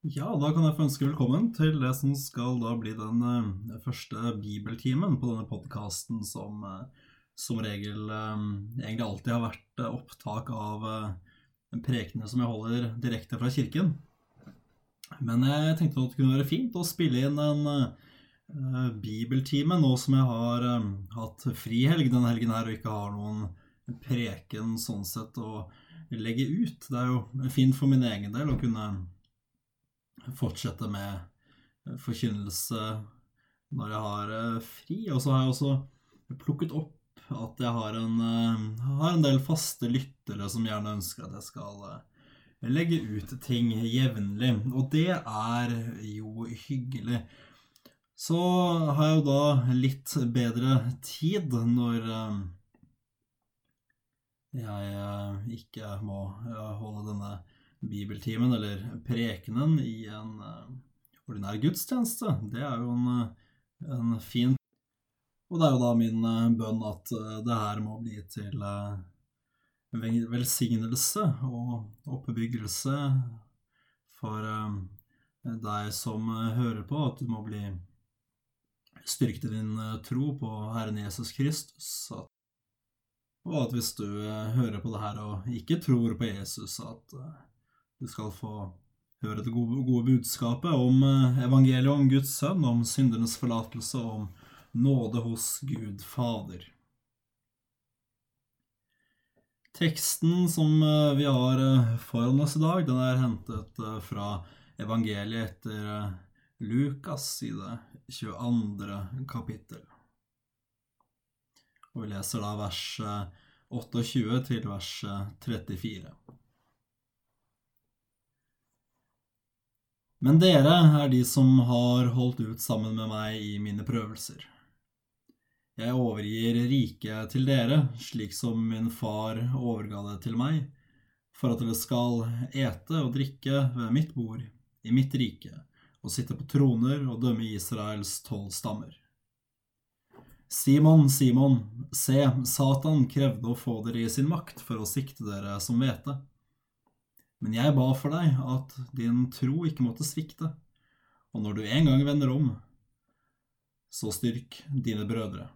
Ja, da kan jeg få ønske velkommen til det som skal da bli den eh, første bibeltimen på denne podkasten som eh, som regel eh, egentlig alltid har vært opptak av prekene som jeg holder direkte fra kirken. Men jeg tenkte at det kunne være fint å spille inn en bibeltime nå som jeg har hatt frihelg denne helgen her og ikke har noen preken sånn sett å legge ut. Det er jo fint for min egen del å kunne fortsette med forkynnelse når jeg har eh, fri. Og så har jeg også plukket opp at jeg har en, eh, har en del faste lyttere som gjerne ønsker at jeg skal eh, legge ut ting jevnlig. Og det er jo hyggelig. Så har jeg jo da litt bedre tid når eh, jeg ikke må holde denne bibeltimen eller prekenen i en ordinær gudstjeneste. Det er jo en, en fin Og det er jo da min bønn at det her må bli til velsignelse og oppbyggelse for deg som hører på, at du må bli styrket i din tro på Herren Jesus Kristus. Og at hvis du hører på det her og ikke tror på Jesus, at du skal få høre det gode, gode budskapet om evangeliet om Guds sønn, om syndernes forlatelse, og om nåde hos Gud Fader. Teksten som vi har foran oss i dag, den er hentet fra evangeliet etter Lukas i det 22. kapittel. Og vi leser da vers 28 til vers 34. Men dere er de som har holdt ut sammen med meg i mine prøvelser. Jeg overgir riket til dere, slik som min far overga det til meg, for at dere skal ete og drikke ved mitt bord, i mitt rike, og sitte på troner og dømme Israels tolv stammer. Simon, Simon, se, Satan krevde å få dere i sin makt for å sikte dere som hvete. Men jeg ba for deg at din tro ikke måtte svikte, og når du en gang vender om, så styrk dine brødre.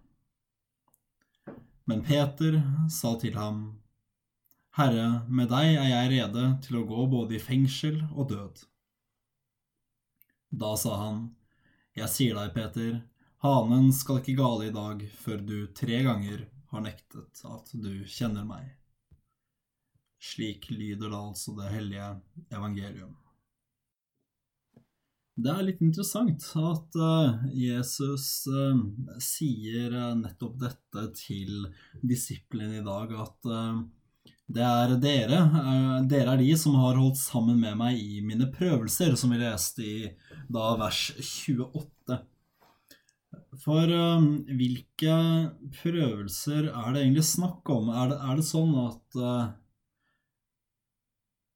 Men Peter sa til ham, Herre, med deg er jeg rede til å gå både i fengsel og død. Da sa han, Jeg sier deg, Peter, hanen skal ikke gale i dag før du tre ganger har nektet at du kjenner meg. Slik lyder da altså det hellige evangelium. Det er litt interessant at Jesus sier nettopp dette til disiplene i dag, at det er dere, dere er de som har holdt sammen med meg i mine prøvelser, som vi leste i da vers 28. For hvilke prøvelser er det egentlig snakk om? Er det, er det sånn at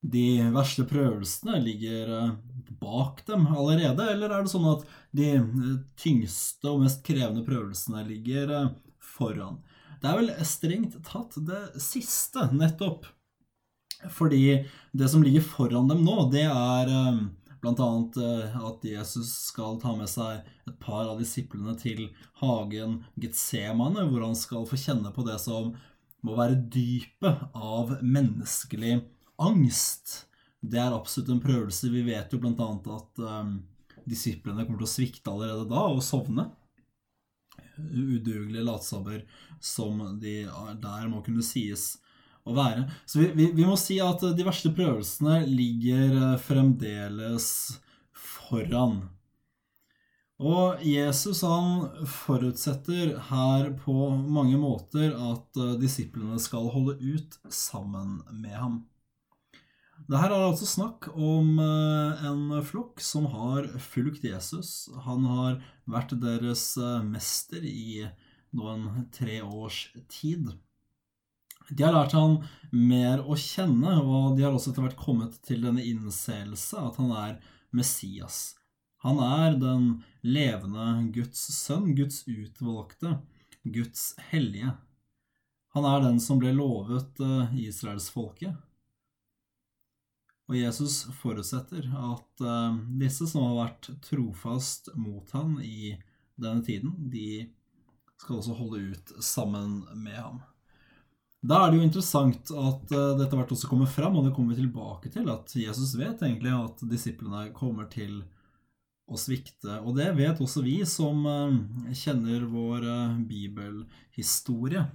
de verste prøvelsene ligger bak dem allerede, eller er det sånn at de tyngste og mest krevende prøvelsene ligger foran? Det er vel strengt tatt det siste, nettopp. Fordi det som ligger foran dem nå, det er annet at Jesus skal ta med seg et par av disiplene til hagen Getsemane, hvor han skal få kjenne på det som må være dypet av menneskelig angst. Det er absolutt en prøvelse. Vi vet jo annet at um, disiplene kommer til å svikte allerede da og sovne. Udugelige latsabber som de der må kunne sies å være. Så vi, vi, vi, må si at de verste prøvelsene ligger fremdeles foran. Og Jesus han forutsetter her på mange måter at disiplene skal holde ut sammen med ham. Det her er altså snakk om en flokk som har fulgt Jesus. Han har vært deres mester i noen tre års tid. De har lært han mer å kjenne, og de har også etter hvert kommet til denne innseelse at han er Messias. Han er den levende Guds sønn, Guds utvalgte, Guds hellige. Han er den som ble lovet israelsfolket. Og Jesus forutsetter at uh, disse som har vært trofast mot han i denne tiden, de skal også holde ut sammen med ham. Da er det jo interessant at uh, dette hvert også kommer fram, og det kommer vi tilbake til, at Jesus vet egentlig at disiplene kommer til å svikte. Og det vet også vi som uh, kjenner vår bibelhistorie.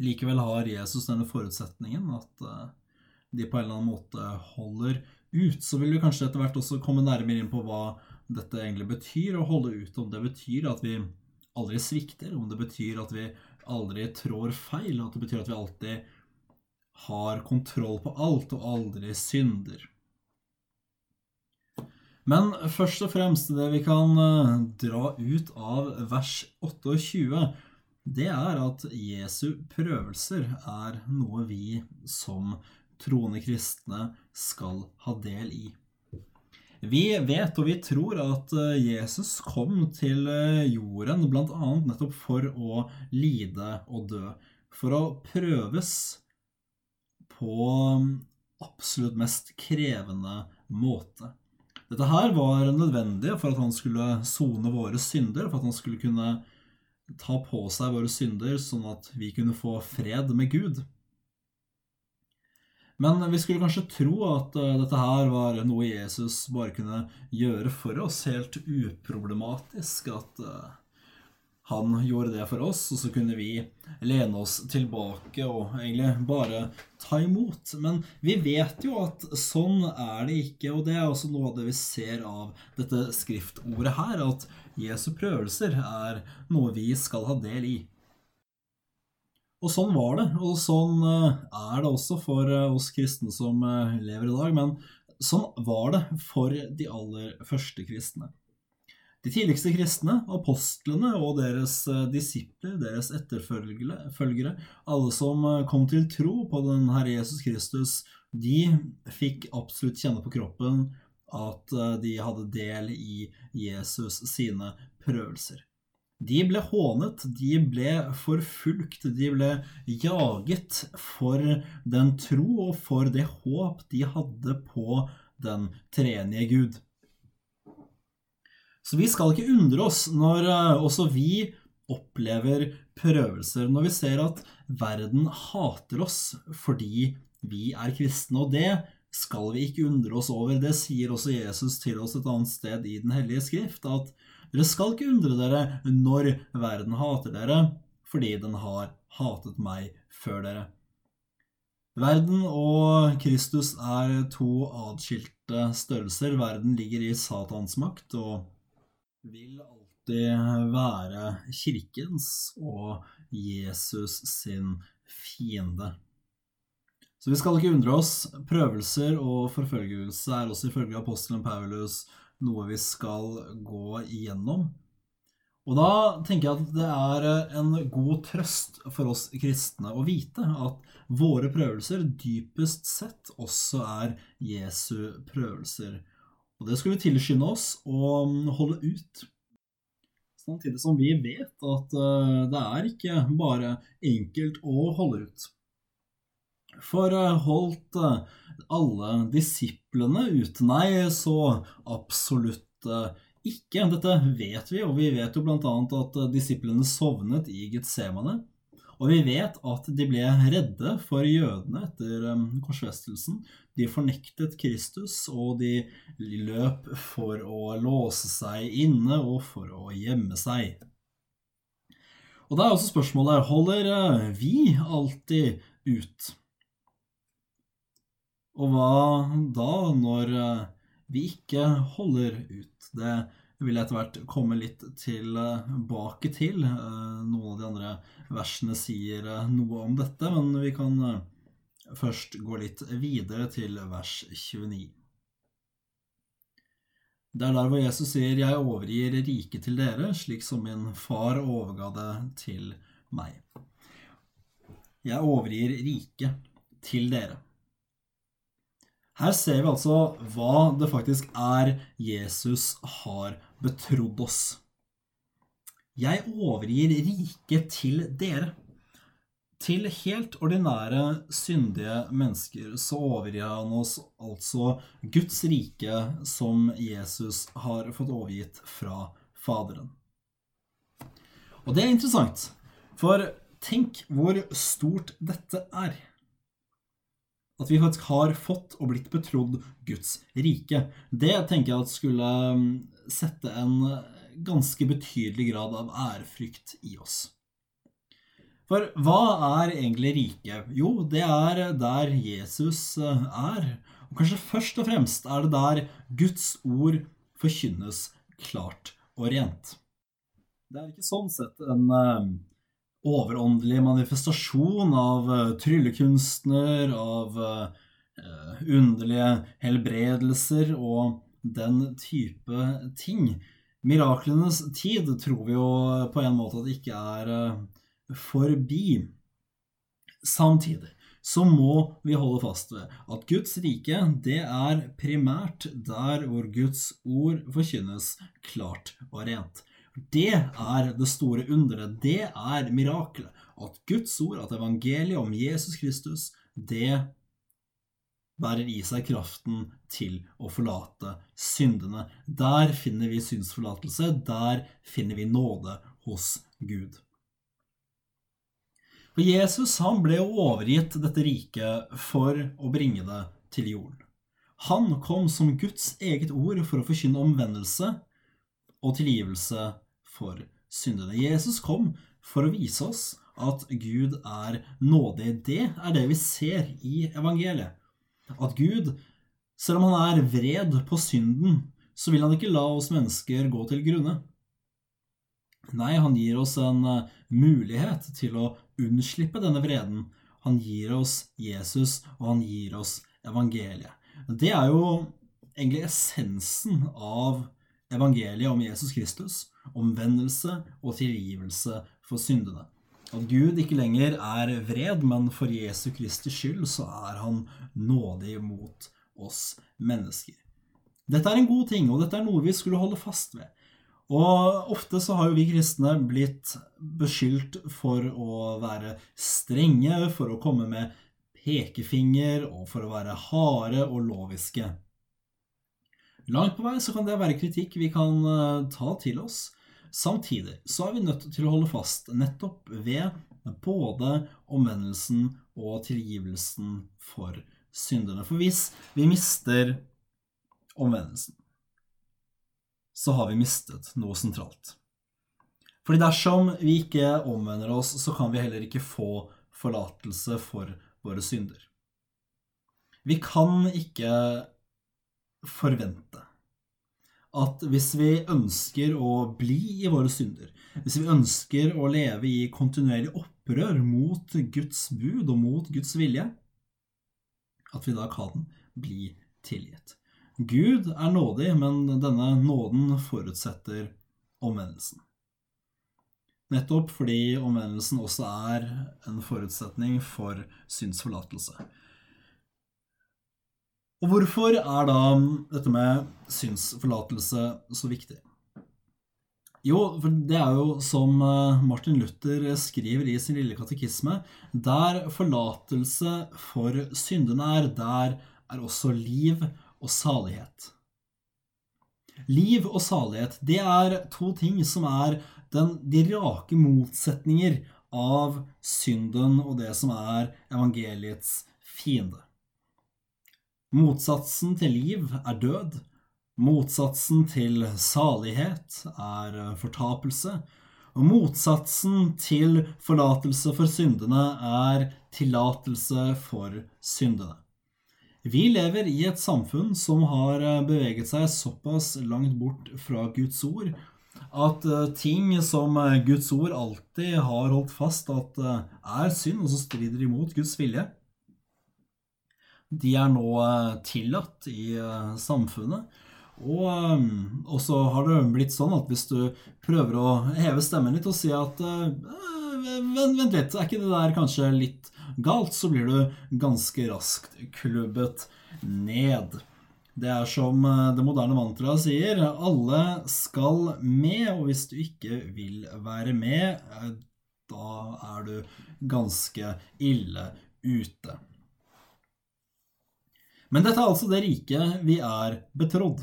Likevel har Jesus denne forutsetningen at de på en eller annen måte holder ut. Så vil vi kanskje etter hvert også komme nærmere inn på hva dette egentlig betyr å holde ut. Om det betyr at vi aldri svikter, om det betyr at vi aldri trår feil, at det betyr at vi alltid har kontroll på alt og aldri synder. Men først og fremst det vi kan eh, dra ut av vers 28, det er at Jesu prøvelser er noe vi som troende kristne skal ha del i. Vi vet og vi tror at eh, Jesus kom til eh, jorden bl.a. nettopp for å lide og dø. For å prøves på mm, absolutt mest krevende måte. Dette her var nødvendig for at han skulle sone våre synder, for at han skulle kunne ta på seg våre synder, sånn at vi kunne få fred med Gud. Men vi skulle kanskje tro at uh, dette her var noe Jesus bare kunne gjøre for oss, helt uproblematisk. At uh, han gjorde det for oss, og så kunne vi lene oss tilbake og egentlig bare ta imot. Men vi vet jo at sånn er det ikke, og det er også noe av det vi ser av dette skriftordet her, at Jesu prøvelser er noe vi skal ha del i. Og sånn var det, og sånn eh, er det også for eh, oss kristne som eh, lever i dag. Men sånn var det for de aller første kristne. De tidligste kristne, apostlene og deres disipler, deres etterfølgere, alle som kom til tro på den Herre Jesus Kristus, de fikk absolutt kjenne på kroppen at de hadde del i Jesus sine prøvelser. De ble hånet, de ble forfulgt, de ble jaget for den tro og for det håp de hadde på den treenige Gud. Så vi skal ikke undre oss når eh, også vi opplever prøvelser, når vi ser at verden hater oss fordi vi er kristne. Og det skal vi ikke undre oss over. Det sier også Jesus til oss et annet sted i Den hellige skrift, at dere skal ikke undre dere når verden hater dere, fordi den har hatet meg før dere. Verden og Kristus er to atskilte størrelser. Verden ligger i Satans makt og vil alltid være kirkens og Jesus sin fiende. Så vi skal ikke undre oss. Prøvelser og forfølgelse er også ifølge apostelen Paulus noe vi skal gå igjennom. Og da tenker jeg at det er en god trøst for oss kristne å vite at våre prøvelser dypest sett også er Jesu prøvelser. Og det skulle tilskynde oss å holde ut. Samtidig som vi vet at eh, det er ikke bare enkelt å holde ut. For eh, holdt eh, alle disiplene ute? Nei, så absolutt eh, ikke. Dette vet vi, og vi vet jo bl.a. at disiplene sovnet i Getsemane. Og vi vet at de ble redde for jødene etter korsfestelsen. De fornektet Kristus, og de løp for å låse seg inne og for å gjemme seg. Og da er også spørsmålet holder vi alltid ut? Og hva da, når eh, vi ikke holder ut? Det vil jeg etter hvert komme litt tilbake til. Eh, noen av de andre versene sier eh, noe om dette, men vi kan først gå litt videre til vers 29. Det er der hvor Jesus sier, 'Jeg overgir riket til dere, slik som min far overga det til meg'. Jeg overgir riket til dere. Her ser vi altså hva det faktisk er Jesus har betrodd oss. Jeg overgir riket til dere. til helt ordinære, syndige mennesker så overgir han oss altså Guds rike som Jesus har fått overgitt fra Faderen. Og det er interessant, for tenk hvor stort dette er. At vi faktisk har fått og blitt betrodd Guds rike. Det tenker jeg at skulle um, sette en ganske betydelig grad av ærefrykt i oss. For hva er egentlig riket? Jo, det er der Jesus eh, er. Og kanskje først og fremst er det der Guds ord forkynnes klart og rent. Det er ikke sånn sett en uh, overåndelig manifestasjon av uh, tryllekunstner, av uh, underlige helbredelser og den type ting. Miraklenes tid tror vi jo på en måte at det ikke er forbi. Samtidig så må vi holde fast ved at Guds rike, det er primært der hvor Guds ord forkynnes klart og rent. Det er det store underet. Det er mirakelet. At Guds ord, at evangeliet om Jesus Kristus, det bærer i seg kraften til å forlate syndene. Der finner vi synsforlatelse. Der finner vi nåde hos Gud. For Jesus han ble overgitt dette riket for å bringe det til jorden. Han kom som Guds eget ord for å forkynne omvendelse og tilgivelse for syndene. Jesus kom for å vise oss at Gud er nådig. Det er det vi ser i evangeliet. At Gud, selv om han er vred på synden, så vil han ikke la oss mennesker gå til grunne. Nei, han gir oss en eh, mulighet til å unnslippe denne vreden. Han gir oss Jesus, og han gir oss evangeliet. Det er jo egentlig essensen av evangeliet om Jesus Kristus. Omvendelse og tilgivelse for syndene. At Gud ikke lenger er vred, men for Jesu Kristi skyld så er han nådig mot oss mennesker. Dette er en god ting, og dette er noe vi skulle holde fast ved. Og ofte så har jo vi kristne blitt beskyldt for å være strenge, for å komme med pekefinger og for å være harde og loviske. Langt på vei så kan det være kritikk vi kan eh, ta til oss. Samtidig så er vi nødt til å holde fast nettopp ved både omvendelsen og tilgivelsen for synderne. For hvis vi mister omvendelsen, så har vi mistet noe sentralt. Fordi dersom vi ikke omvender oss, så kan vi heller ikke få forlatelse for våre synder. Vi kan ikke forvente at hvis vi ønsker å bli i våre synder, hvis vi ønsker å leve i kontinuerlig opprør mot Guds bud og mot Guds vilje, at vi da kan bli tilgitt. Gud er nådig, men denne nåden forutsetter omvendelsen. Nettopp fordi omvendelsen også er en forutsetning for synsforlatelse. Og hvorfor er da dette med synsforlatelse så viktig? Jo, for det er jo som eh, Martin Luther skriver i sin lille katekisme, der forlatelse for syndene er, der er også liv og salighet. Liv og salighet, det er to ting som er den, de rake motsetninger av synden og det som er evangeliets fiende. Motsatsen til liv er død. Motsatsen til salighet er fortapelse. Og motsatsen til forlatelse for syndene er tillatelse for syndene. Vi lever i et samfunn som har eh, beveget seg såpass langt bort fra Guds ord at eh, ting som eh, Guds ord alltid har holdt fast at er synd, og som strider imot Guds vilje, de er nå tillatt i samfunnet. Og så har det blitt sånn at hvis du prøver å heve stemmen litt og si at vent, vent litt, er ikke det der kanskje litt galt, så blir du ganske raskt klubbet ned. Det er som eh, det moderne mantraet sier, alle skal med, og hvis du ikke vil være med, eh, da er du ganske ille ute. Men dette er altså det riket vi er betrodd.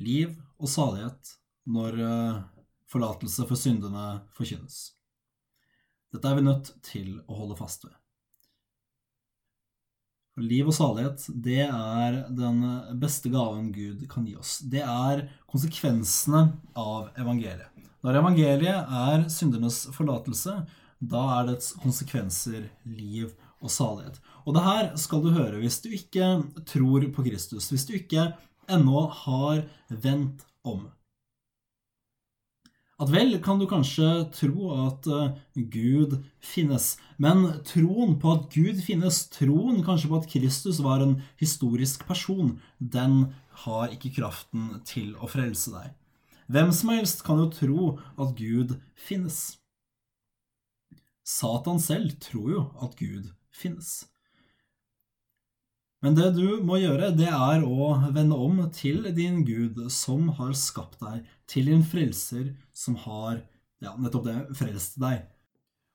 Liv og salighet når eh, forlatelse for syndene forkynnes. Dette er vi nødt til å holde fast ved. Liv og salighet, det er den beste gaven Gud kan gi oss. Det er konsekvensene av evangeliet. Når evangeliet er syndernes forlatelse, da er dets konsekvenser liv og salighet. Og det her skal du høre hvis du ikke tror på Kristus, hvis du ikke ennå har vendt om. At vel kan du kanskje tro at uh, Gud finnes, men troen på at Gud finnes, troen kanskje på at Kristus var en historisk person, den har ikke kraften til å frelse deg. Hvem som helst kan jo tro at Gud finnes. Satan selv tror jo at Gud finnes. Men det du må gjøre, det er å vende om til din Gud som har skapt deg, til din frelser som har ja, nettopp det, frelst deg.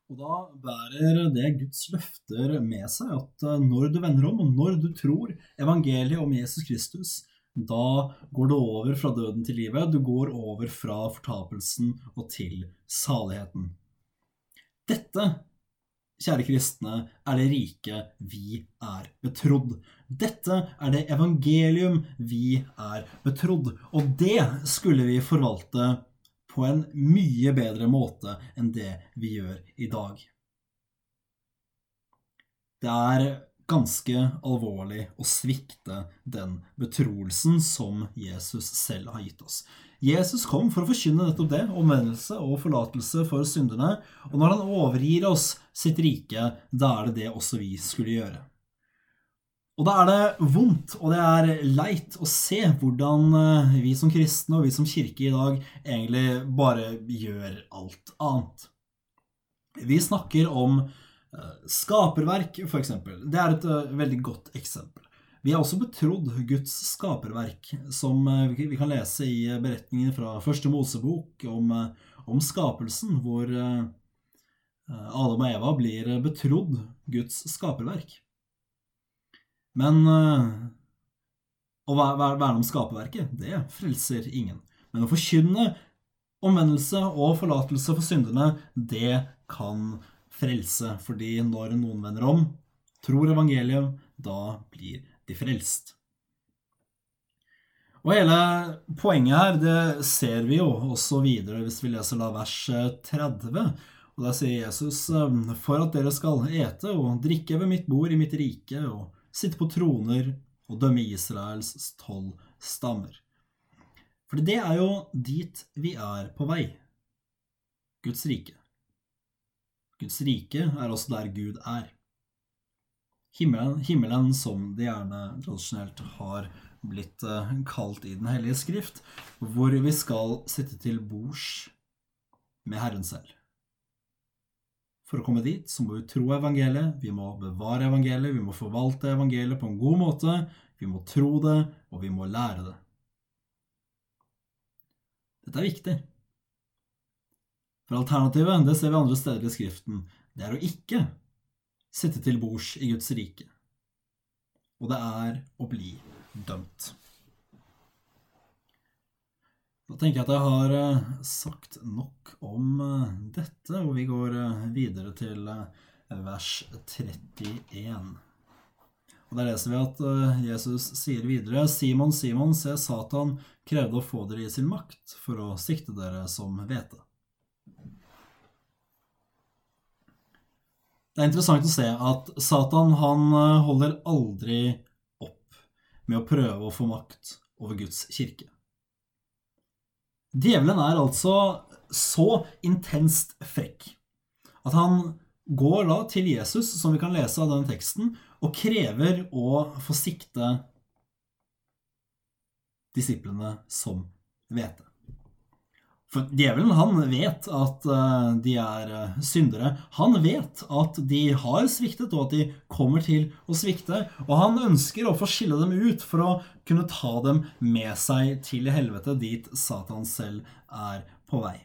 Og da bærer det Guds løfter med seg at eh, når du vender om, og når du tror evangeliet om Jesus Kristus, da går du over fra døden til livet. Du går over fra fortapelsen og til saligheten. Dette kjære kristne, er det rike vi er betrodd. Dette er det evangelium vi er betrodd, og det skulle vi forvalte på en mye bedre måte enn det vi gjør i dag. Det er ganske alvorlig å svikte den betroelsen som Jesus selv har gitt oss. Jesus kom for å forkynne nettopp det, omvendelse og forlatelse for synderne, og når han overgir oss sitt rike, da er det det også vi skulle gjøre. Og da er det vondt og det er leit å se hvordan eh, vi som kristne og vi som kirke i dag egentlig bare gjør alt annet. Vi snakker om eh, skaperverk, f.eks. Det er et eh, veldig godt eksempel. Vi er også betrodd Guds skaperverk, som eh, vi kan lese i beretningen fra første Mosebok om, om skapelsen, hvor Adam og Eva blir betrodd Guds skaperverk. Men å verne om skaperverket, det frelser ingen. Men å forkynne omvendelse og forlatelse for syndene, det kan frelse. Fordi når noen vender om, tror evangeliet, da blir de frelst. Og hele poenget her, det ser vi jo også videre hvis vi leser da vers 30. Og der sier Jesus, for at dere skal ete og drikke ved mitt bord i mitt rike, og sitte på troner og dømme Israels tolv stammer. For det er jo dit vi er på vei. Guds rike. Guds rike er også der Gud er. Himmelen, himmelen, som det gjerne tradisjonelt har blitt eh, kalt i Den hellige skrift, hvor vi skal sitte til bords med Herren selv. For å komme dit så må vi tro evangeliet, vi må bevare evangeliet, vi må forvalte evangeliet på en god måte, vi må tro det, og vi må lære det. Dette er viktig. For alternativet, det ser vi andre steder i Skriften, det er å ikke sitte til bords i Guds rike. Og det er å bli dømt. Da tenker jeg at jeg har eh, sagt nok om eh, dette, og vi går eh, videre til vers 31. Og Der leser vi at Jesus sier videre.: Simon, Simon, se, Satan krevde å få dere i sin makt for å sikte dere som hvete. Det er interessant å se at Satan han eh, holder aldri opp med å prøve å få makt over Guds kirke. Djevelen er altså så intenst frekk at han går da til Jesus, som vi kan lese av denne teksten, og krever å få sikte disiplene som hvete. For djevelen, han vet at eh, de er eh, syndere. Han vet at de har sviktet, og at de kommer til å svikte. Og han ønsker å få skille dem ut for å kunne ta dem med seg til helvete, dit Satan selv er på vei.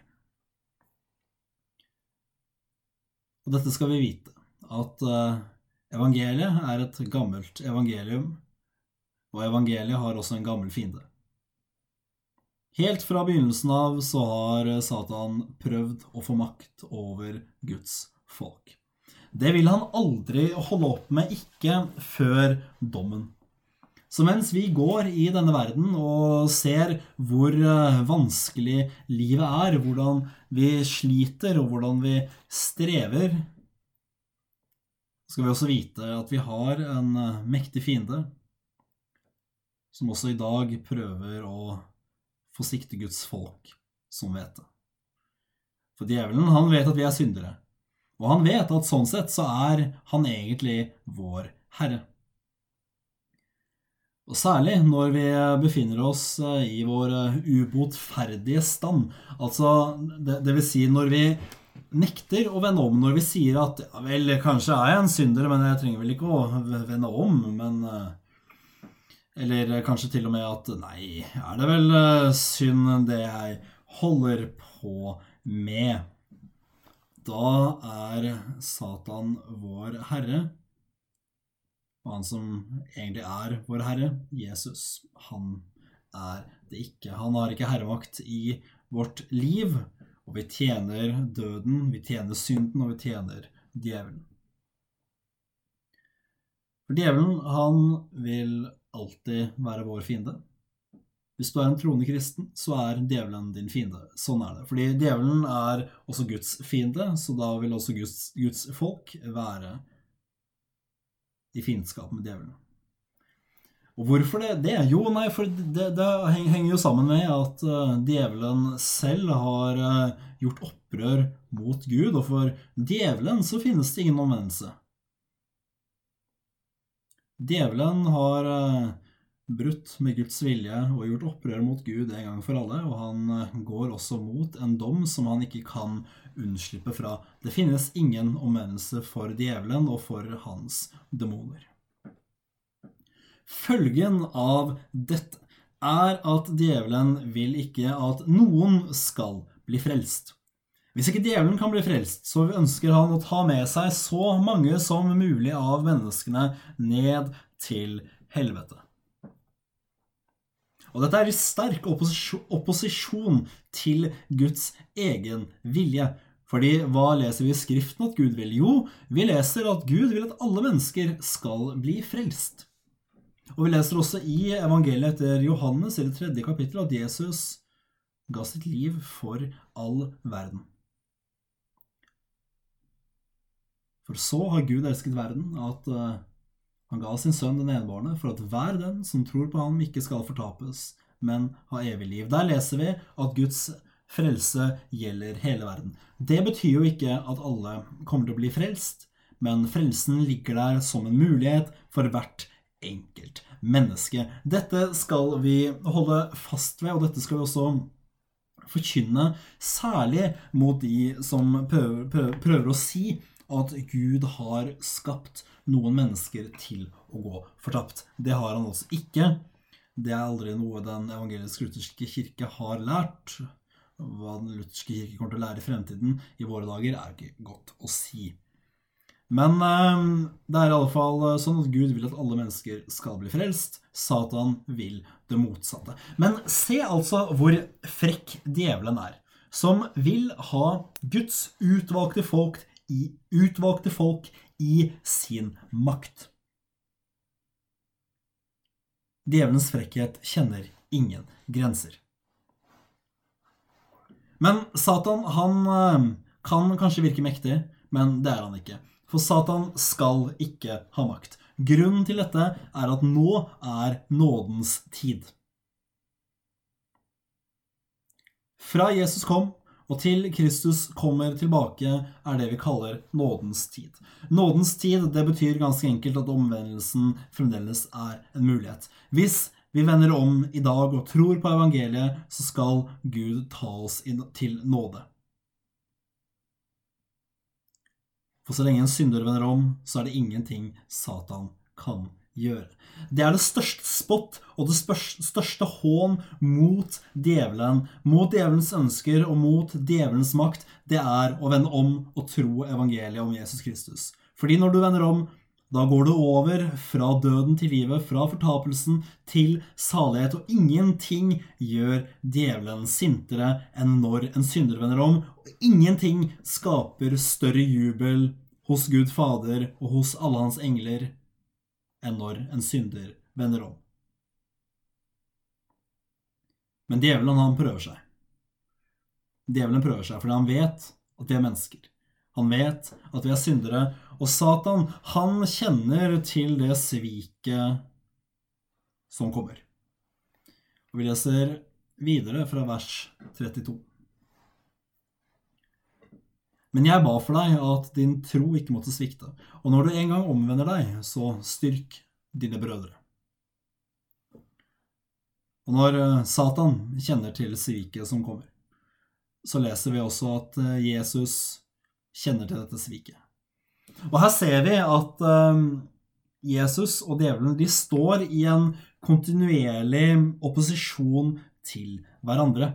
Og dette skal vi vite, at eh, evangeliet er et gammelt evangelium. Og evangeliet har også en gammel fiende. Helt fra begynnelsen av så har Satan prøvd å få makt over Guds folk. Det vil han aldri holde opp med, ikke før dommen. Så mens vi går i denne verden og ser hvor eh, vanskelig livet er, hvordan vi sliter og hvordan vi strever, skal vi også vite at vi har en eh, mektig fiende som også i dag prøver å forsikte Guds folk som vet det. For djevelen, han vet at vi er syndere. Og han vet at sånn sett så er han egentlig vår herre. Og særlig når vi befinner oss eh, i vår eh, ubotferdige stand. Altså, det, det, vil si når vi nekter å vende om, når vi sier at ja vel, kanskje er jeg en synder, men jeg trenger vel ikke å vende om, men eh, Eller kanskje til og med at nei, er det vel synd det jeg holder på med? Da er Satan vår herre og han som egentlig er vår Herre, Jesus, han er det ikke. Han har ikke herremakt i vårt liv, og vi tjener døden, vi tjener synden, og vi tjener djevelen. For djevelen, han vil alltid være vår fiende. Hvis du er en troende kristen, så er djevelen din fiende. Sånn er det. Fordi djevelen er også Guds fiende, så da vil også Guds, Guds folk være i fiendskap med djevelen. Og hvorfor det? det? Jo, nei, for det, det, henger jo sammen med at uh, djevelen selv har uh, gjort opprør mot Gud, og for djevelen så finnes det ingen omvendelse. Djevelen har uh, brutt med Guds vilje og gjort opprør mot Gud en gang for alle, og han går også mot en dom som han ikke kan unnslippe fra. Det finnes ingen omvendelse for djevelen og for hans demoner. Følgen av dette er at djevelen vil ikke at noen skal bli frelst. Hvis ikke djevelen kan bli frelst, så ønsker han å ta med seg så mange som mulig av menneskene ned til helvete. Og dette er i sterk opposisjon til Guds egen vilje. Fordi hva leser vi i Skriften at Gud vil? Jo, vi leser at Gud vil at alle mennesker skal bli frelst. Og vi leser også i evangeliet etter Johannes i det tredje kapittelet at Jesus ga sitt liv for all verden. For så har Gud elsket verden at uh, han ga sin sønn den enbårne for at hver den som tror på ham, ikke skal fortapes, men ha evig liv. Der leser vi at Guds frelse gjelder hele verden. Det betyr jo ikke at alle kommer til å bli frelst, men frelsen ligger der som en mulighet for hvert enkelt menneske. Dette skal vi holde fast ved, og dette skal vi også forkynne, særlig mot de som prøver, prøver, prøver å si at Gud har skapt noen mennesker til å gå fortapt. Det har han altså ikke. Det er aldri noe den evangelisk-lutherske kirke har lært hva den lutherske kirke kommer til å lære i fremtiden i våre dager, er ikke godt å si. Men eh, det er i alle fall eh, sånn at Gud vil at alle mennesker skal bli frelst. Satan vil det motsatte. Men se altså hvor frekk djevelen er, som vil ha Guds utvalgte folk i, utvalgte folk i sin makt. Djevelens frekkhet kjenner ingen grenser. Men Satan han eh, kan kanskje virke mektig, men det er han ikke. For Satan skal ikke ha makt. Grunnen til dette er at nå er nådens tid. Fra Jesus kom og til Kristus kommer tilbake, er det vi kaller nådens tid. Nådens tid det betyr ganske enkelt at omvendelsen fremdeles er en mulighet. Hvis vi vender om i dag og tror på evangeliet, så skal Gud ta oss til nåde. For så lenge en synder vender om, så er det ingenting Satan kan gjøre. Det er det største spott og det største hån mot djevelen, mot djevelens ønsker og mot djevelens makt. Det er å vende om og tro evangeliet om Jesus Kristus. Fordi når du vender om, da går du over fra døden til livet, fra fortapelsen til salighet, og ingenting gjør djevelen sintere enn når en synder vender om. Og ingenting skaper større jubel hos Gud Fader og hos alle hans engler enn når en synder vender om. Men djevelen, han prøver seg. Djevelen prøver seg fordi han vet at vi er mennesker. Han vet at vi er syndere, og Satan, han kjenner til det sviket som kommer. Og Vi leser videre fra vers 32. Men jeg ba for deg at din tro ikke måtte svikte, og når du en gang omvender deg, så styrk dine brødre. Og når eh, Satan kjenner til sviket som kommer, så leser vi også at eh, Jesus kjenner til dette sviket. Og her ser vi at um, Jesus og djevelen de står i en kontinuerlig opposisjon til hverandre.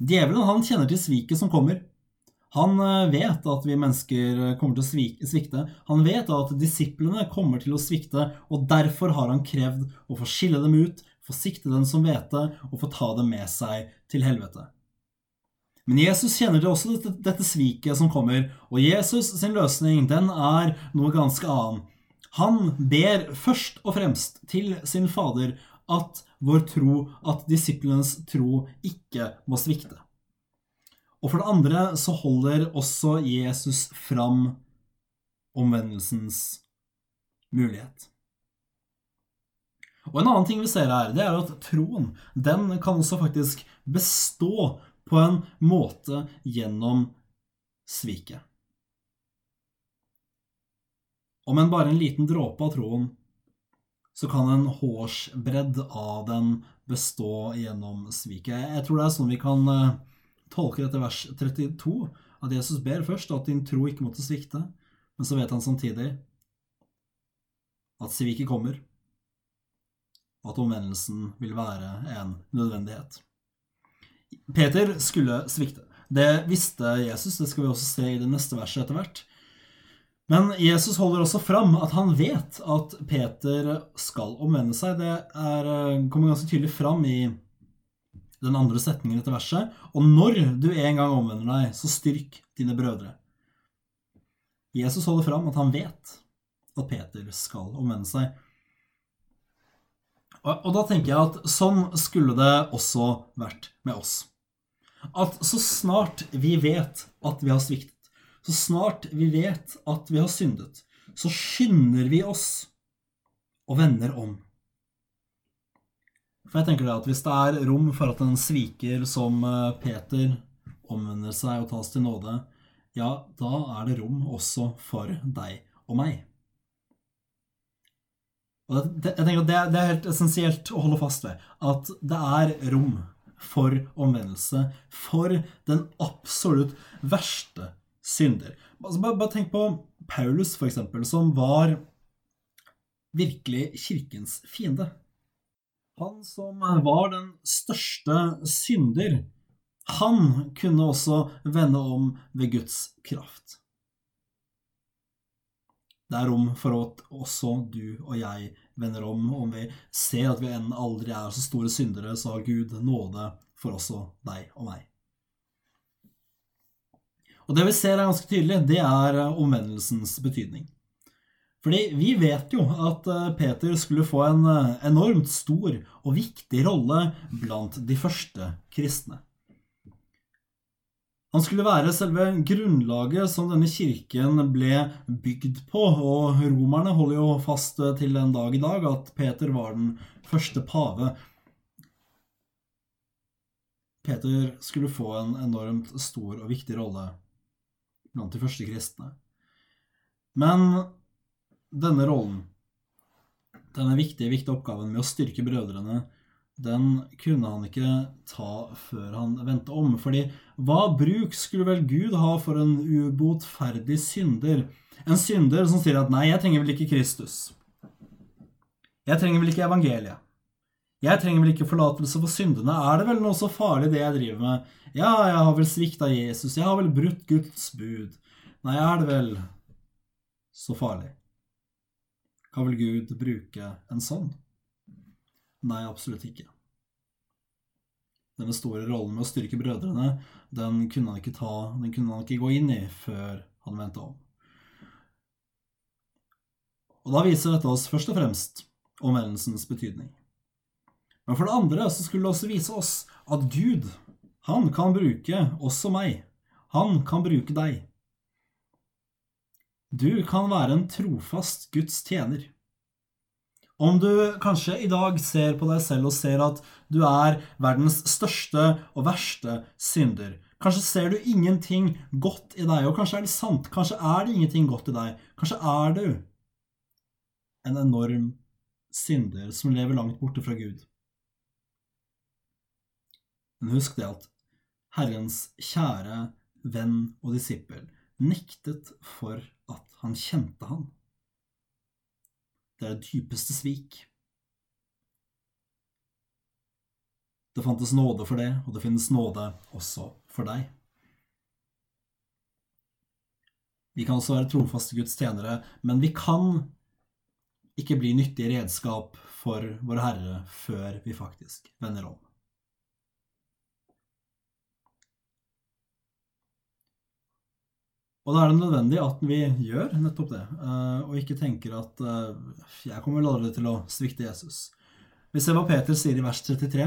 Djevelen han kjenner til sviket som kommer. Han uh, vet at vi mennesker kommer til å svikte. Han vet at disiplene kommer til å svikte, og derfor har han krevd å få skille dem ut, få sikte dem som vet det, og få ta dem med seg til helvete. Men Jesus kjenner til også dette, dette sviket som kommer, og Jesus sin løsning den er noe ganske annet. Han ber først og fremst til sin Fader at vår tro, at disiplenes tro, ikke må svikte. Og for det andre så holder også Jesus fram omvendelsens mulighet. Og en annen ting vi ser her, det er at troen den kan også faktisk bestå på en måte gjennom sviket. Om enn bare en liten dråpe av troen, så kan en hårsbredd av den bestå gjennom sviket. Jeg tror det er sånn vi kan eh, etter vers 32, at Jesus ber først at din tro ikke måtte svikte, men så vet han samtidig at sviket kommer, og at omvendelsen vil være en nødvendighet. Peter skulle svikte. Det visste Jesus, det skal vi også se i det neste verset etter hvert. Men Jesus holder også fram at han vet at Peter skal omvende seg. Det er, eh, kommer ganske tydelig fram i den andre setningen etter verset. Og når du en gang omvender deg, så styrk dine brødre. Jesus holder fram at han vet at Peter skal omvende seg. Og, og da tenker jeg at sånn skulle det også vært med oss. At så snart vi vet at vi har sviktet, så snart vi vet at vi har syndet, så skynder vi oss og vender om. For jeg tenker det at Hvis det er rom for at en sviker som eh, Peter omvender seg og tas til nåde, ja, da er det rom også for deg og meg. Og det, jeg tenker at det, det, er helt essensielt å holde fast ved. At det er rom for omvendelse for den absolutt verste synder. Altså bare, bare, tenk på Paulus, for eksempel, som var virkelig kirkens fiende. Han som var den største synder, han kunne også vende om ved Guds kraft. Det er rom for at også du og jeg vender om. Om vi ser at vi enn aldri er så store syndere, så har Gud nåde for også deg og meg. Og det vi ser er ganske tydelig, det er omvendelsens betydning. Fordi vi vet jo at eh, Peter skulle få en eh, enormt stor og viktig rolle blant de første kristne. Han skulle være selve grunnlaget som denne kirken ble bygd på, og romerne holder jo fast til den dag i dag at Peter var den første pave. Peter skulle få en enormt stor og viktig rolle blant de første kristne. Men denne rollen, denne viktige, viktige oppgaven med å styrke brødrene, den kunne han ikke ta før han vendte om. Fordi hva bruk skulle vel Gud ha for en ubotferdig synder? En synder som sier at 'nei, jeg trenger vel ikke Kristus'. Jeg trenger vel ikke evangeliet? Jeg trenger vel ikke forlatelse for syndene? Er det vel noe så farlig, det jeg driver med? Ja, jeg har vel svikta Jesus, jeg har vel brutt Guds bud. Nei, er det vel så farlig? Kan vel Gud bruke en sånn? Nei, absolutt ikke. Denne store rollen med å styrke brødrene, den kunne han ikke ta, den kunne han ikke gå inn i før han vendte om. Og da viser dette oss først og fremst omvendelsens betydning. Men for det andre så skulle det også vise oss at Gud, han kan bruke også meg. Han kan bruke deg. Du kan være en trofast Guds tjener. Om du kanskje i dag ser på deg selv og ser at du er verdens største og verste synder, kanskje ser du ingenting godt i deg, og kanskje er det sant, kanskje er det ingenting godt i deg, kanskje er du en enorm synder som lever langt borte fra Gud. Men husk det at Herrens kjære venn og disippel nektet for at han kjente han. Det er det dypeste svik. Det fantes nåde for det, og det finnes nåde også for deg. Vi kan også være trofaste Guds tjenere, men vi kan ikke bli nyttige redskap for vår Herre før vi faktisk vender om. Og da er det nødvendig at vi gjør nettopp det, eh, og ikke tenker at eh, jeg kommer aldri til å svikte Jesus. Vi ser hva Peter sier i vers 33.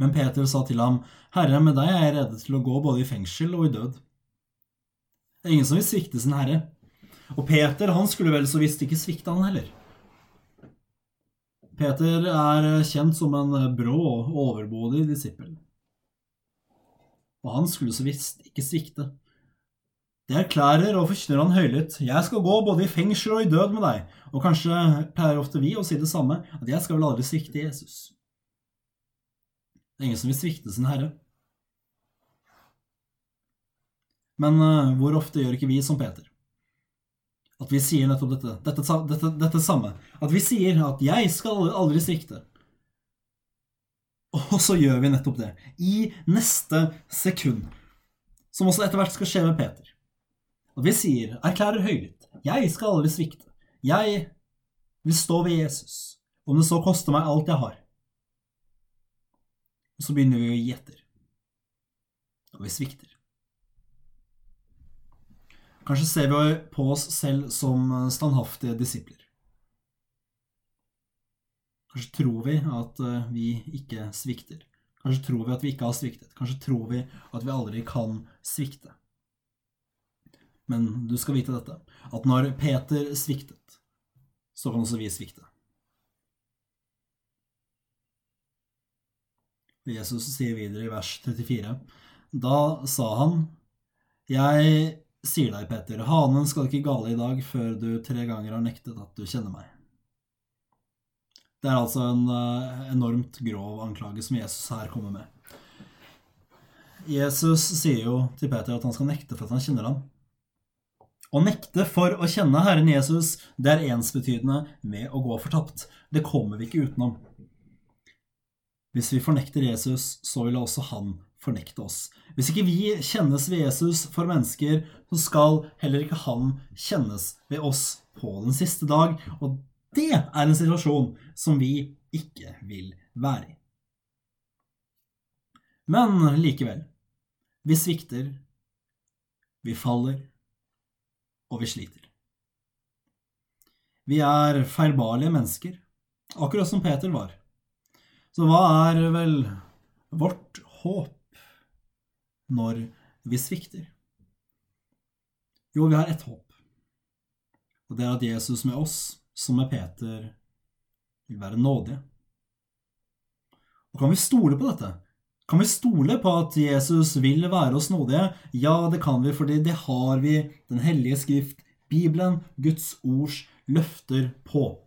Men Peter sa til ham, Herre, med deg er jeg rede til å gå både i fengsel og i død. Det er ingen som vil svikte sin herre. Og Peter han skulle vel så visst ikke svikte han heller. Peter er kjent som en brå og overbodig disippel. Og han skulle så visst ikke svikte. Det erklærer og forkynner han høylytt. Jeg skal gå både i fengsel og i død med deg. Og kanskje pleier ofte vi å si det samme, at jeg skal vel aldri svikte Jesus. Det er ingen som vil svikte sin herre. Men uh, hvor ofte gjør ikke vi som Peter? At vi sier nettopp dette, dette, dette, dette samme. At vi sier at 'jeg skal aldri svikte'. Og så gjør vi nettopp det. I neste sekund. Som også etter hvert skal skje med Peter. At vi sier, erklærer høylytt 'Jeg skal aldri svikte'. Jeg vil stå ved Jesus, om det så koster meg alt jeg har. Og så begynner vi å gi etter. Og vi svikter. Kanskje ser vi på oss selv som standhaftige disipler. Kanskje tror vi at eh, vi ikke svikter. Kanskje tror vi at vi ikke har sviktet. Kanskje tror vi at vi aldri kan svikte. Men du skal vite dette, at når Peter sviktet, så kan også vi svikte. Jesus sier videre i vers 34. Da sa han, Jeg sier deg, Peter, hanen skal ikke gale i dag før du tre ganger har nektet at du kjenner meg. Det er altså en uh, enormt grov anklage som Jesus her kommer med. Jesus sier jo til Peter at han skal nekte for at han kjenner ham. Å nekte for å kjenne Herren Jesus, det er ensbetydende med å gå fortapt. Det kommer vi ikke utenom. Hvis vi fornekter Jesus, så vil også han fornekte oss. Hvis ikke vi kjennes ved Jesus for mennesker, så skal heller ikke han kjennes ved oss på den siste dag. Og det er en situasjon som vi ikke vil være i. Men likevel. Vi svikter, vi faller, og vi sliter. Vi er feilbarlige mennesker, akkurat som Peter var. Så hva er vel vårt håp når vi svikter? Jo, vi har ett håp. Og det er at Jesus med oss, som med Peter, vil være nådige. Og kan vi stole på dette? Kan vi stole på at Jesus vil være oss nådige? Ja, det kan vi, fordi det har vi Den hellige skrift, Bibelen, Guds ords løfter på.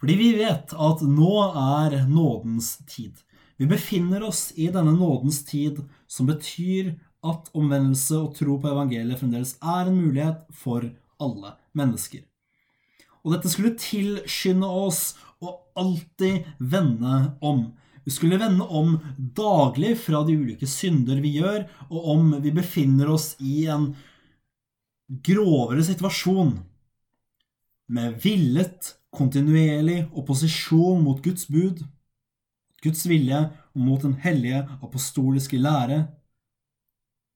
Fordi vi vet at nå er nådens tid. Vi befinner oss i denne nådens tid, som betyr at omvendelse og tro på evangeliet fremdeles er en mulighet for alle mennesker. Og dette skulle tilskynde oss å alltid vende om. Vi skulle vende om daglig fra de ulike synder vi gjør, og om vi befinner oss i en grovere situasjon med villet, kontinuerlig opposisjon mot Guds bud, Guds vilje og mot den hellige apostoliske lære,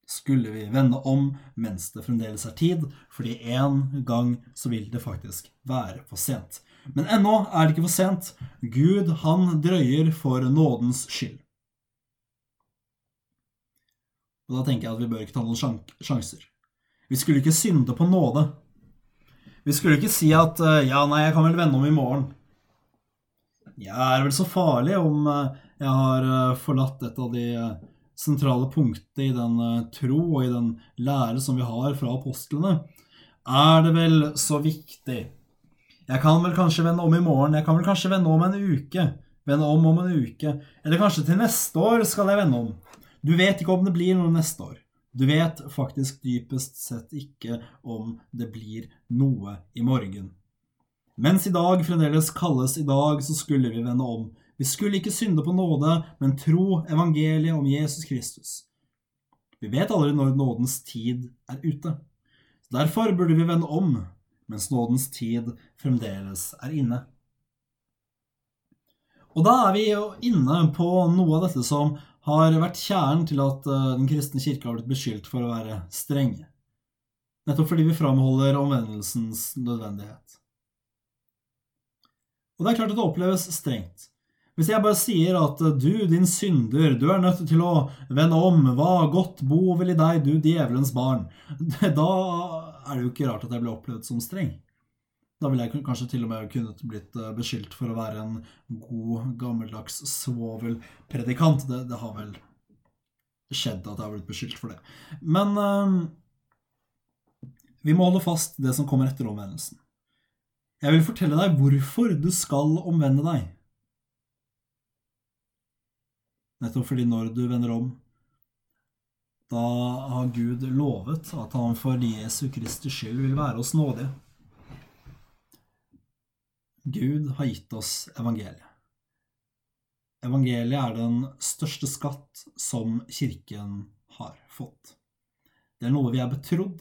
skulle vi vende om mens det fremdeles er tid, fordi en gang så vil det faktisk være for sent. Men ennå er det ikke for sent. Gud, han drøyer for nådens skyld. Og da tenker jeg at vi bør ikke ta noen sjanser. Vi skulle ikke synde på nåde. Vi skulle ikke si at eh, ja, nei, jeg kan vel vende om i morgen. Jeg er vel så farlig om eh, jeg har eh, forlatt et av de sentrale punktene i den tro og i den lære som vi har fra apostlene? Er det vel så viktig? Jeg kan vel kanskje vende om i morgen, jeg kan vel kanskje vende om en uke. Vende om om en uke. Eller kanskje til neste år skal jeg vende om. Du vet ikke om det blir noe neste år. Du vet faktisk dypest sett ikke om det blir noe i morgen. Mens i dag fremdeles kalles i dag, så skulle vi vende om. Vi skulle ikke synde på nåde, men tro evangeliet om Jesus Kristus. Vi vet aldri når nådens tid er ute. Derfor burde vi vende om, mens nådens tid fremdeles er inne. Og da er vi jo inne på noe av dette som har vært kjernen til at eh, den kristne kirke har blitt beskyldt for å være strenge. Nettopp fordi vi framholder omvendelsens nødvendighet. Og det er klart at det oppleves strengt. Hvis jeg bare sier at eh, du, din synder, du er nødt til å vende om, hva godt bo vel i deg, du djevelens barn, da er det jo ikke rart at jeg blir opplevd som streng. Da ville jeg kanskje til og med kunnet blitt eh, beskyldt for å være en god, gammeldags svovelpredikant. Det, det har vel skjedd at jeg har blitt beskyldt for det. Men øh, vi må holde fast det som kommer etter omvendelsen. Jeg vil fortelle deg hvorfor du skal omvende deg. Nettopp fordi når du vender om, da har Gud lovet at han for Jesu Kristi skyld vil være oss nådige. Gud har gitt oss evangeliet. Evangeliet er den største skatt som Kirken har fått. Det er noe vi er betrodd.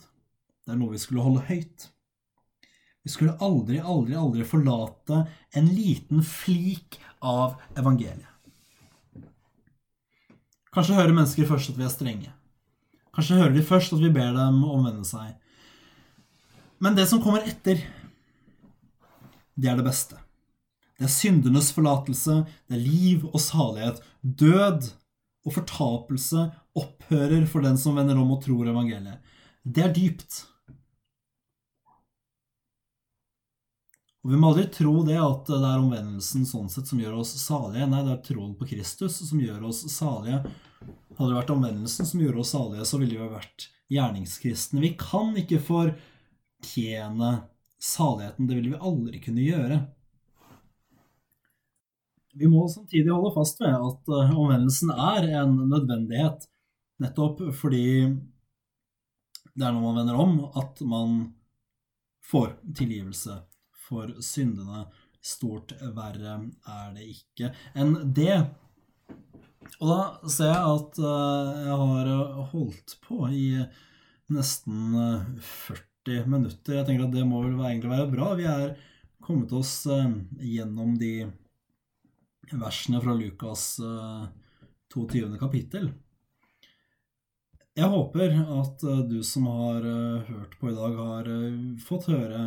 Det er noe vi skulle holde høyt. Vi skulle aldri, aldri, aldri forlate en liten flik av evangeliet. Kanskje hører mennesker først at vi er strenge. Kanskje hører de først at vi ber dem omvende seg. Men det som kommer etter, det er det beste. Det er syndenes forlatelse, det er liv og salighet. Død og fortapelse opphører for den som vender om og tror evangeliet. Det er dypt. Og Vi må aldri tro det at det er omvendelsen sånn sett som gjør oss salige. Nei, det er troen på Kristus som gjør oss salige. Hadde det vært omvendelsen som gjorde oss salige, så ville vi vært gjerningskristne. Vi kan ikke fortjene saligheten. Det ville vi aldri kunne gjøre. Vi må samtidig holde fast ved at eh, omvendelsen er en nødvendighet, nettopp fordi det er når man vender om, at man får tilgivelse for syndene. Stort verre er det ikke enn det. Og da ser jeg at eh, jeg har holdt på i nesten 40 eh, 40 minutter. Jeg tenker at det må vel egentlig være bra. Vi er kommet oss eh, gjennom de versene fra Lukas 22. Eh, kapittel. Jeg håper at eh, du som har hørt på i dag, har fått høre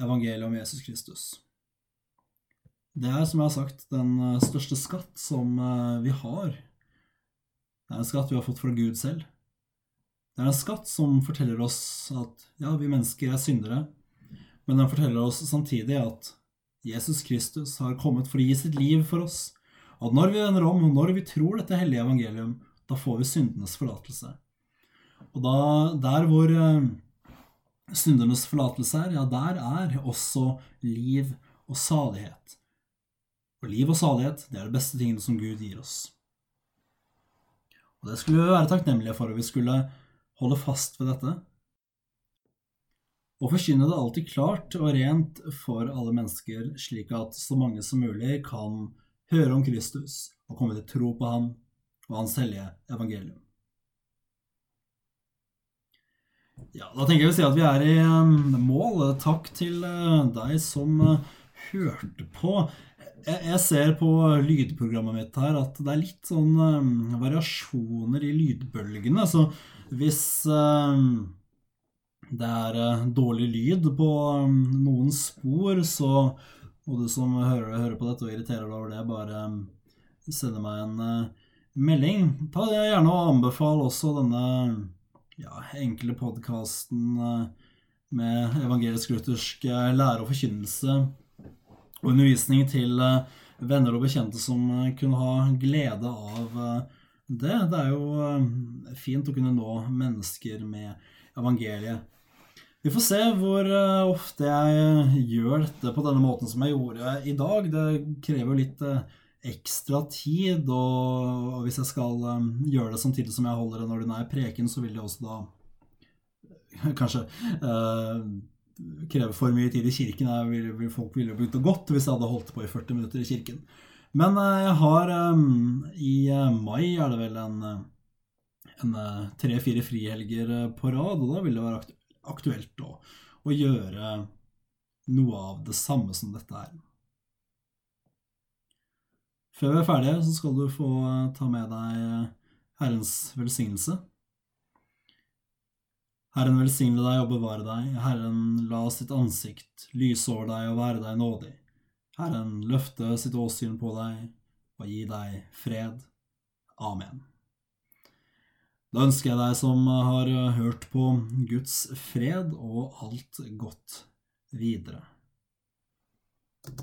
evangeliet om Jesus Kristus. Det er, som jeg har sagt, den største skatt som vi har. Det er en skatt vi har fått fra Gud selv. Det er en skatt som forteller oss at ja, vi mennesker er syndere, men den forteller oss samtidig at Jesus Kristus har kommet for å gi sitt liv for oss. Og når vi vender om, og når vi tror dette hellige evangelium, da får vi syndenes forlatelse. Og da, der hvor uh, syndernes forlatelse er, ja, der er også liv og salighet. Og liv og salighet, det er det beste tingene som Gud gir oss. Og det skulle vi være takknemlige for, og vi skulle holde fast ved dette. og forkynne det alltid klart og rent for alle mennesker, slik at så mange som mulig kan høre om Kristus og komme til tro på ham og hans hellige evangelium. Ja, da tenker jeg å si at vi er i um, mål. Takk til uh, deg som uh, hørte på. Jeg ser på lydprogrammet mitt her at det er litt sånn um, variasjoner i lydbølgene. Så hvis det er dårlig lyd på noen spor, så må du som hører, hører på dette og irriterer deg over det, bare sende meg en melding. Ta det gjerne og anbefal også denne ja, enkle podkasten eh, med evangelisk-luthersk eh, lære og forkynnelse og undervisning til eh, venner og bekjente som kunne ha glede av det. Det er jo fint å kunne nå mennesker med evangeliet. Vi får se hvor ofte jeg gjør dette på denne måten som jeg gjorde i dag. Det krever litt ekstra tid, og, hvis jeg skal um, gjøre det samtidig som jeg holder en ordinær preken, så vil det også da kanskje uh, kreve for mye tid i kirken. Jeg vil, vil, folk ville begynt å gått hvis jeg hadde holdt på i 40 minutter i kirken. Men uh, jeg har um, I uh, mai er det vel en, en tre-fire frihelger på rad, og da vil det være aktuelt å, å gjøre noe av det samme som dette er. Før vi er ferdige, så skal du få eh, ta med deg eh, Herrens velsignelse. Herren velsigne deg og bevare deg. Herren la sitt ansikt lyse over deg og være deg nådig. Herren løfte sitt åsyn på deg og gi deg fred. Amen. Da ønsker jeg deg som har hørt på, Guds fred og alt godt videre.